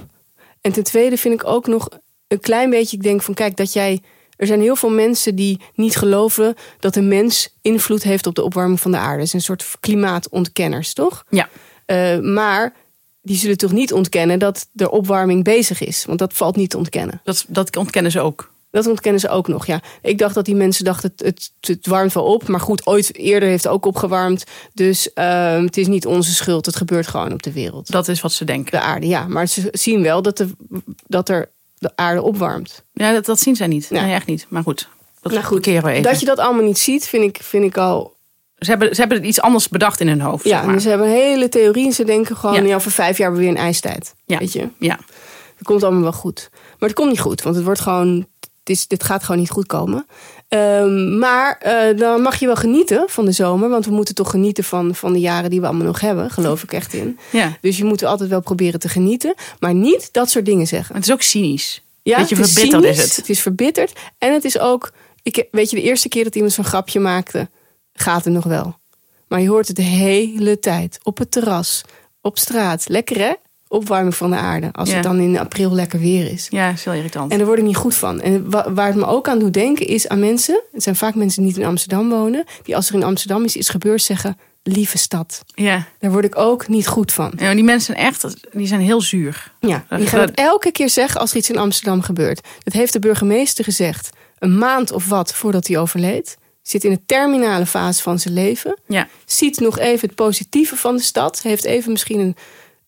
En ten tweede vind ik ook nog een klein beetje, ik denk van kijk, dat jij. Er zijn heel veel mensen die niet geloven dat een mens invloed heeft op de opwarming van de aarde. Het is een soort klimaatontkenners, toch? Ja. Eh, maar die zullen toch niet ontkennen dat er opwarming bezig is. Want dat valt niet te ontkennen. Dat, dat ontkennen ze ook. Dat ontkennen ze ook nog, ja. Ik dacht dat die mensen dachten, het, het, het warmt wel op. Maar goed, ooit eerder heeft het ook opgewarmd. Dus ehm, het is niet onze schuld. Het gebeurt gewoon op de wereld. Dat is wat ze denken. De aarde, ja. Maar ze zien wel dat, de, dat er de aarde opwarmt. Ja, dat, dat zien zij niet. Ja. Nee, echt niet. Maar goed, dat Nou goed, keren we even. Dat je dat allemaal niet ziet, vind ik, vind ik al... Ze, hebben, ze hebben iets anders bedacht in hun hoofd. Ja, zeg maar. dus ze hebben een hele theorie. En ze denken gewoon, Ja. ja. over vijf jaar hebben we weer een ijstijd. Ja. Weet je? ja. Het komt allemaal wel goed. Maar het komt niet goed, want het wordt gewoon... Is, dit gaat gewoon niet goed komen. Ehm, maar eh, dan mag je wel genieten van de zomer. Want we moeten toch genieten van, van de jaren die we allemaal nog hebben. Geloof ik echt in. ja. Dus je moet er altijd wel proberen te genieten. Maar niet dat soort dingen zeggen. Maar het is ook cynisch. Ja, Beetje het is verbitterd is cynisch, het. Het is verbitterd. En het is ook... Ik, weet je, de eerste keer dat iemand zo'n grapje maakte... gaat het nog wel. Maar je hoort het de hele tijd. Op het terras. Op straat. Lekker hè? Opwarming van de aarde. Als Ja. het dan in april lekker weer is. Ja, is heel irritant. En daar word ik niet goed van. En wa- waar het me ook aan doet denken is aan mensen... Het zijn vaak mensen die niet in Amsterdam wonen... die als er in Amsterdam iets is gebeurd zeggen... lieve stad. Ja. Daar word ik ook niet goed van. ja, die mensen zijn echt, die zijn heel zuur. Ja, die gaan het elke keer zeggen als er iets in Amsterdam gebeurt. Dat heeft de burgemeester gezegd een maand of wat voordat hij overleed. Zit in de terminale fase van zijn leven. Ja. Ziet nog even het positieve van de stad. Heeft even misschien een,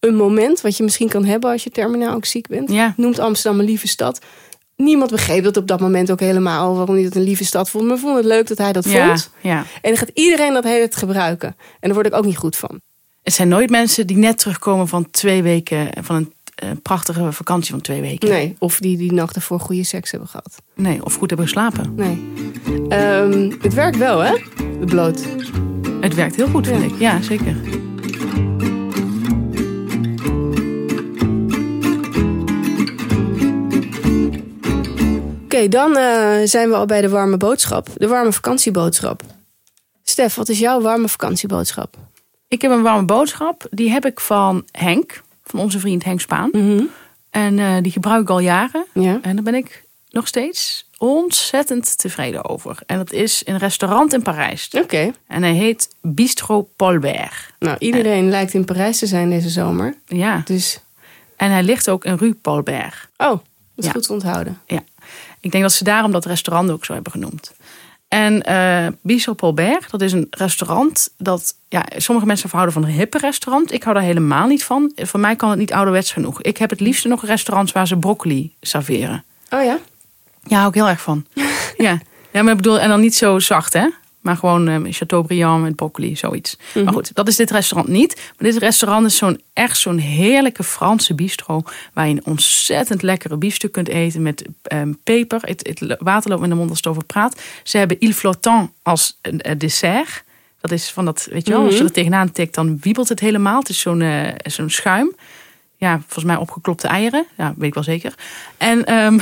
een moment wat je misschien kan hebben als je terminaal ook ziek bent. Ja. Noemt Amsterdam een lieve stad. Niemand begreep dat op dat moment ook helemaal waarom hij dat een lieve stad vond. Maar vond het leuk dat hij dat Ja, vond. ja. En dan gaat iedereen dat hele gebruiken. En daar word ik ook niet goed van. Het zijn nooit mensen die net terugkomen van twee weken van een een prachtige vakantie van twee weken. Nee, of die die nacht ervoor goede seks hebben gehad. Nee, of goed hebben geslapen. Nee. Ehm, het werkt wel, hè? Bloot. Het werkt heel goed, vind Ja. ik. Ja, zeker. Oké, dan eh, zijn we al bij de warme boodschap. De warme vakantieboodschap. Stef, wat is jouw warme vakantieboodschap? Ik heb een warme boodschap. Die heb ik van Henk, van onze vriend Henk Spaan. En eh, die gebruik ik al jaren. Ja. En daar ben ik nog steeds ontzettend tevreden over. En dat is een restaurant in Parijs. Oké. En hij heet Bistro Paulbert. Nou, iedereen lijkt in Parijs te zijn deze zomer. Ja. Dus, En hij ligt ook in Rue Paulbert. oh, dat is Ja. goed te onthouden. Ja. Ik denk dat ze daarom dat restaurant ook zo hebben genoemd. En eh Bistro Paulbert, dat is een restaurant dat... Ja, sommige mensen houden van een hippe restaurant. Ik hou daar helemaal niet van. Voor mij kan het niet ouderwets genoeg. Ik heb het liefste nog restaurants waar ze broccoli serveren. Oh ja? Ja, hou ik heel erg van. ja. ja, maar ik bedoel, en dan niet zo zacht, hè? Maar gewoon eh, Chateaubriand met broccoli, zoiets. Maar goed, dat is dit restaurant niet. Maar dit restaurant is zo'n echt zo'n heerlijke Franse bistro... waar je een ontzettend lekkere biefstuk kunt eten met ehm, peper. Het, het water loopt in de mond als het over praat. Ze hebben il flottant als een eh, dessert. Dat is van dat, weet je wel, als je er tegenaan tikt... dan wiebelt het helemaal. Het is zo'n eh, zo'n schuim. Ja, volgens mij opgeklopte eieren. Ja, weet ik wel zeker. En... ehm,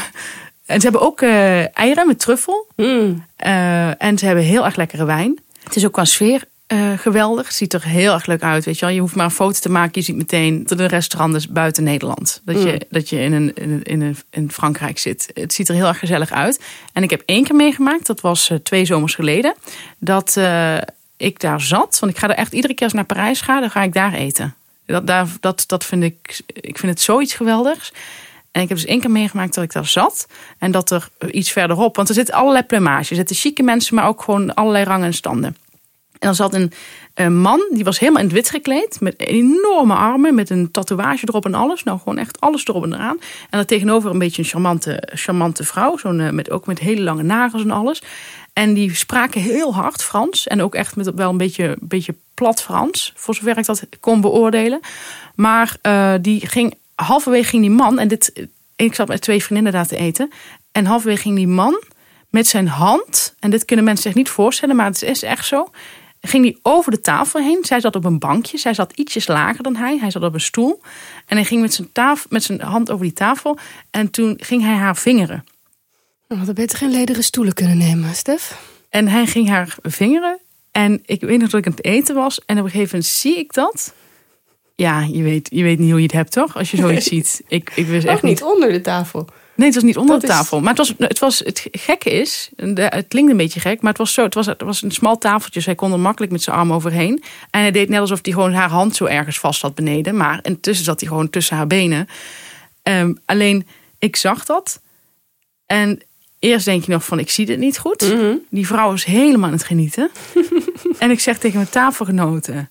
en ze hebben ook eh, eieren met truffel. Mm. Eh, en ze hebben heel erg lekkere wijn. Het is ook qua sfeer eh, geweldig. Het ziet er heel erg leuk uit. Weet je, wel. je hoeft maar een foto te maken. Je ziet meteen dat het een restaurant is buiten Nederland. Dat je, dat je in, een, in, een, in, een, in Frankrijk zit. Het ziet er heel erg gezellig uit. En ik heb één keer meegemaakt, dat was twee zomers geleden. Dat ik daar zat. Want ik ga er echt iedere keer als ik naar Parijs ga, dan ga ik daar eten. Dat, daar, dat, dat vind ik, ik vind het zoiets geweldigs. En ik heb dus één keer meegemaakt dat ik daar zat. En dat er iets verderop, want er zitten allerlei plumage. Er zitten chique mensen, maar ook gewoon allerlei rangen en standen. En dan zat een, man, die was helemaal in het wit gekleed. Met enorme armen, met een tatoeage erop en alles. Nou, gewoon echt alles erop en eraan. En daar tegenover een beetje een charmante, charmante vrouw. Zo'n, eh, met, ook met hele lange nagels en alles. En die spraken heel hard Frans. En ook echt met wel een beetje, beetje plat Frans. Voor zover ik dat kon beoordelen. Maar eh, die ging, halverwege ging die man. En dit, ik zat met twee vriendinnen daar te eten. En halverwege ging die man met zijn hand. En dit kunnen mensen zich niet voorstellen, maar het is echt zo. Ging hij over de tafel heen. Zij zat op een bankje. Zij zat ietsjes lager dan hij. Hij zat op een stoel. En hij ging met zijn, tafel, met zijn hand over die tafel. En toen ging hij haar vingeren. We hadden beter geen lederen stoelen kunnen nemen, Stef. En hij ging haar vingeren. En ik weet nog dat ik aan het eten was. En op een gegeven moment zie ik dat. Ja, je weet, je weet niet hoe je het hebt, toch? Als je zoiets ziet. Ik, ik wist Ook echt niet. niet onder de tafel. Nee, het was niet onder Dat de is- tafel. Maar het, was, het, was, het gekke is, het klinkt een beetje gek, maar het was zo. Het was, het was een smal tafeltje, dus hij kon er makkelijk met zijn arm overheen. En hij deed net alsof hij gewoon haar hand zo ergens vast had beneden. Maar intussen zat hij gewoon tussen haar benen. Ehm, alleen, ik zag dat. En eerst denk je nog van, ik zie dit niet goed. Die vrouw is helemaal aan het genieten. en ik zeg tegen mijn tafelgenoten.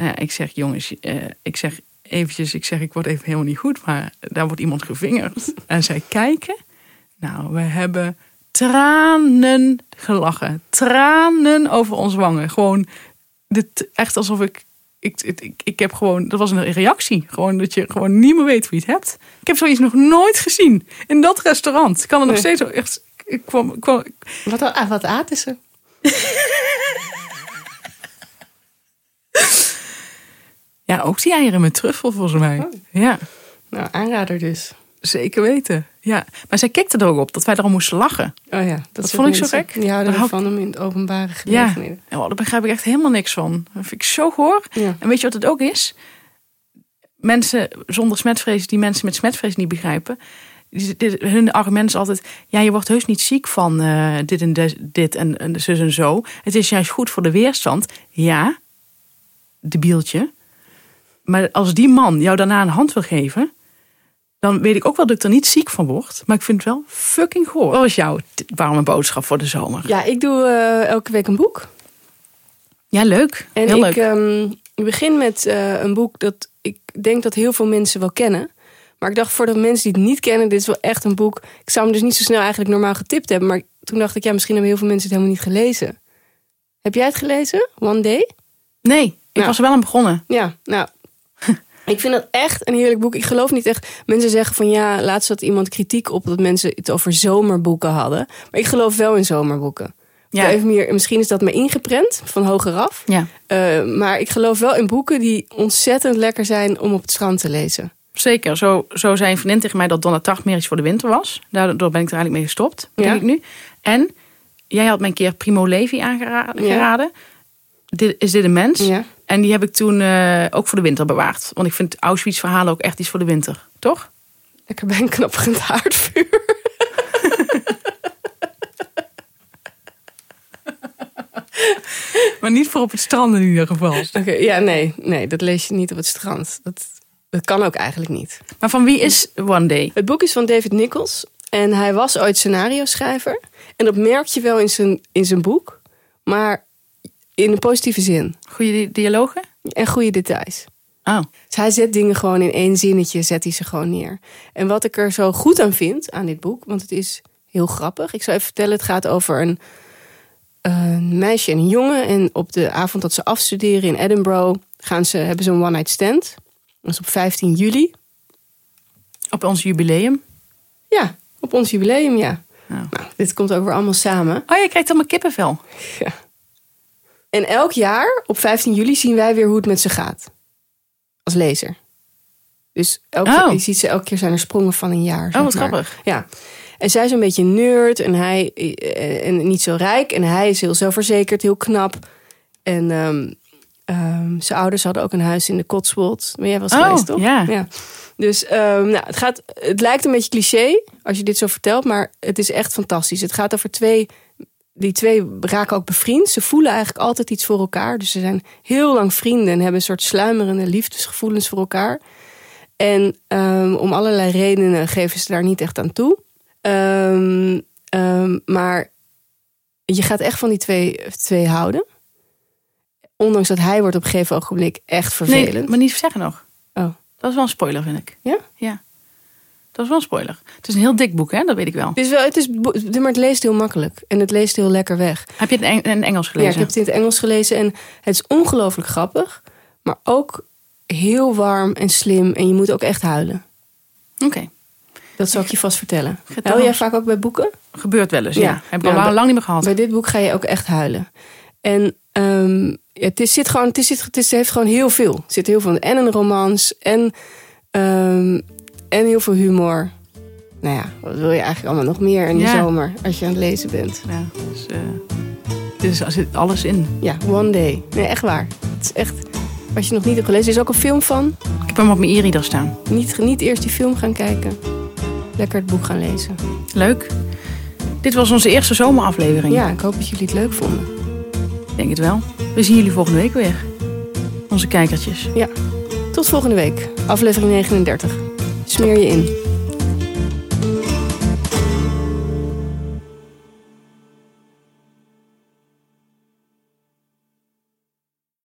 Ja, ik zeg, jongens, eh, ik zeg eventjes, ik zeg, ik word even helemaal niet goed, maar daar wordt iemand gevingerd. En zij kijken. Nou, we hebben tranen gelachen. Tranen over ons wangen. Gewoon, dit, echt alsof ik, ik, ik, ik, heb gewoon, dat was een reactie. Gewoon dat je gewoon niet meer weet je het hebt. Ik heb zoiets nog nooit gezien in dat restaurant. Ik kan er nog steeds, echt, ik kwam, ik kwam, Wat, wat aten ze? ja, ook die eieren met truffel volgens mij. Oh. Ja. Nou, aanrader dus. Zeker weten. Ja. Maar zij kikte er ook op dat wij erom moesten lachen. Oh ja, dat, Dat vond ik zo gek. Die houden Daar ervan hou om in het openbare Ja. gelegenheden. Oh, daar begrijp ik echt helemaal niks van. Dat vind ik zo goor. Ja. En weet je wat het ook is? Mensen zonder smetvrees, die mensen met smetvrees niet begrijpen. Hun argument is altijd: ja, je wordt heus niet ziek van eh, dit en des- dit en, en zus en zo. Het is juist goed voor de weerstand. Ja, debieltje. Maar als die man jou daarna een hand wil geven, dan weet ik ook wel dat ik er niet ziek van word. Maar ik vind het wel fucking goor. Wat was jouw warme boodschap voor de zomer? Ja, ik doe eh, elke week een boek. Ja, leuk. En Heel ik leuk. ehm, begin met eh, een boek dat ik denk dat heel veel mensen wel kennen. Maar ik dacht voor de mensen die het niet kennen, dit is wel echt een boek. Ik zou hem dus niet zo snel eigenlijk normaal getipt hebben. Maar toen dacht ik, ja, misschien hebben heel veel mensen het helemaal niet gelezen. Heb jij het gelezen? One Day? Nee, ik Nou. was er wel aan begonnen. Ja, nou. Ik vind dat echt een heerlijk boek. Ik geloof niet echt. Mensen zeggen van ja, laatst had iemand kritiek op dat mensen het over zomerboeken hadden. Maar ik geloof wel in zomerboeken. Ja. Even meer, misschien is dat me ingeprent van hoger af. Ja, Uh, maar ik geloof wel in boeken die ontzettend lekker zijn om op het strand te lezen. zeker. Zo, zo zei een vriendin tegen mij dat Donna Tartt meer iets voor de winter was. Daardoor ben ik er eigenlijk mee gestopt, denk Ja. ik nu. En jij had mij een keer Primo Levi aangeraden. Dit, is dit een mens? Ja. En die heb ik toen eh, ook voor de winter bewaard. Want ik vind Auschwitz-verhalen ook echt iets voor de winter. Toch? Lekker bij een knapperend haardvuur. Maar niet voor op het strand in ieder geval. Oké, ja, nee, nee, dat lees je niet op het strand. Dat, dat kan ook eigenlijk niet. Maar van wie is One Day? Het boek is van David Nichols. En hij was ooit scenario-schrijver. En dat merk je wel in zijn, in zijn boek. Maar in een positieve zin. Goede di- dialogen? En goede details. Oh, Dus hij zet dingen gewoon in één zinnetje, zet hij ze gewoon neer. En wat ik er zo goed aan vind, aan dit boek, want het is heel grappig. Ik zal even vertellen, het gaat over een, een meisje en een jongen. En op de avond dat ze afstuderen in Edinburgh, gaan ze, hebben ze een one-night stand. Dat is op 15 juli. op ons jubileum. Ja, op ons jubileum, ja. Ja. Nou, dit komt ook weer allemaal samen. Oh, je krijgt allemaal kippenvel. Ja. En elk jaar op 15 juli zien wij weer hoe het met ze gaat. Als lezer. Dus elk Oh. je ziet ze elke keer zijn er sprongen van een jaar. Oh, wat maar. grappig. Ja. En zij is een beetje nerd en hij eh, en niet zo rijk. En hij is heel zelfverzekerd, heel knap. En ehm, ehm, zijn ouders hadden ook een huis in de Cotswolds. Maar jij was Oh, geweest, toch? ja. Dus ehm, nou, het, gaat, het lijkt een beetje cliché als je dit zo vertelt, maar het is echt fantastisch. Het gaat over twee. Die twee raken ook bevriend. Ze voelen eigenlijk altijd iets voor elkaar. Dus ze zijn heel lang vrienden en hebben een soort sluimerende liefdesgevoelens voor elkaar. En ehm, om allerlei redenen geven ze daar niet echt aan toe. Ehm, ehm, maar je gaat echt van die twee, twee houden. Ondanks dat hij wordt op een gegeven ogenblik echt vervelend. Nee, maar niet zeggen nog. Oh. Dat is wel een spoiler, vind ik. Ja? Ja. Dat is wel een spoiler. Het is een heel dik boek, hè? Dat weet ik wel. Het is wel, het is, maar het leest heel makkelijk. En het leest heel lekker weg. Heb je het in in Engels Ja, gelezen? ik heb het in het Engels gelezen. En het is ongelooflijk grappig. Maar ook heel warm en slim. En je moet ook echt huilen. Oké. Dat zal ik je vast vertellen. Getal- Huil jij vaak ook bij boeken? Gebeurt wel eens, ja. Ja. Heb ik al Ja, lang, niet meer gehad. Bij dit boek ga je ook echt huilen. En ehm, ja, het, is, zit gewoon, het, is, het, is, het heeft gewoon heel veel. Er zit heel veel. En een romans. En, ehm, en heel veel humor. Nou ja, wat wil je eigenlijk allemaal nog meer in de Ja. zomer als je aan het lezen bent? Ja, dus, eh, dus er zit alles in. Ja, One Day. Nee, echt waar. Het is echt, als je nog niet hebt gelezen, er is ook een film van. Ik heb hem op mijn e-reader staan. Niet, niet eerst die film gaan kijken. Lekker het boek gaan lezen. Leuk. Dit was onze eerste zomeraflevering. Ja, ik hoop dat jullie het leuk vonden. Ik denk het wel. We zien jullie volgende week weer. Onze kijkertjes. Tot volgende week. Aflevering 39 smeer je in.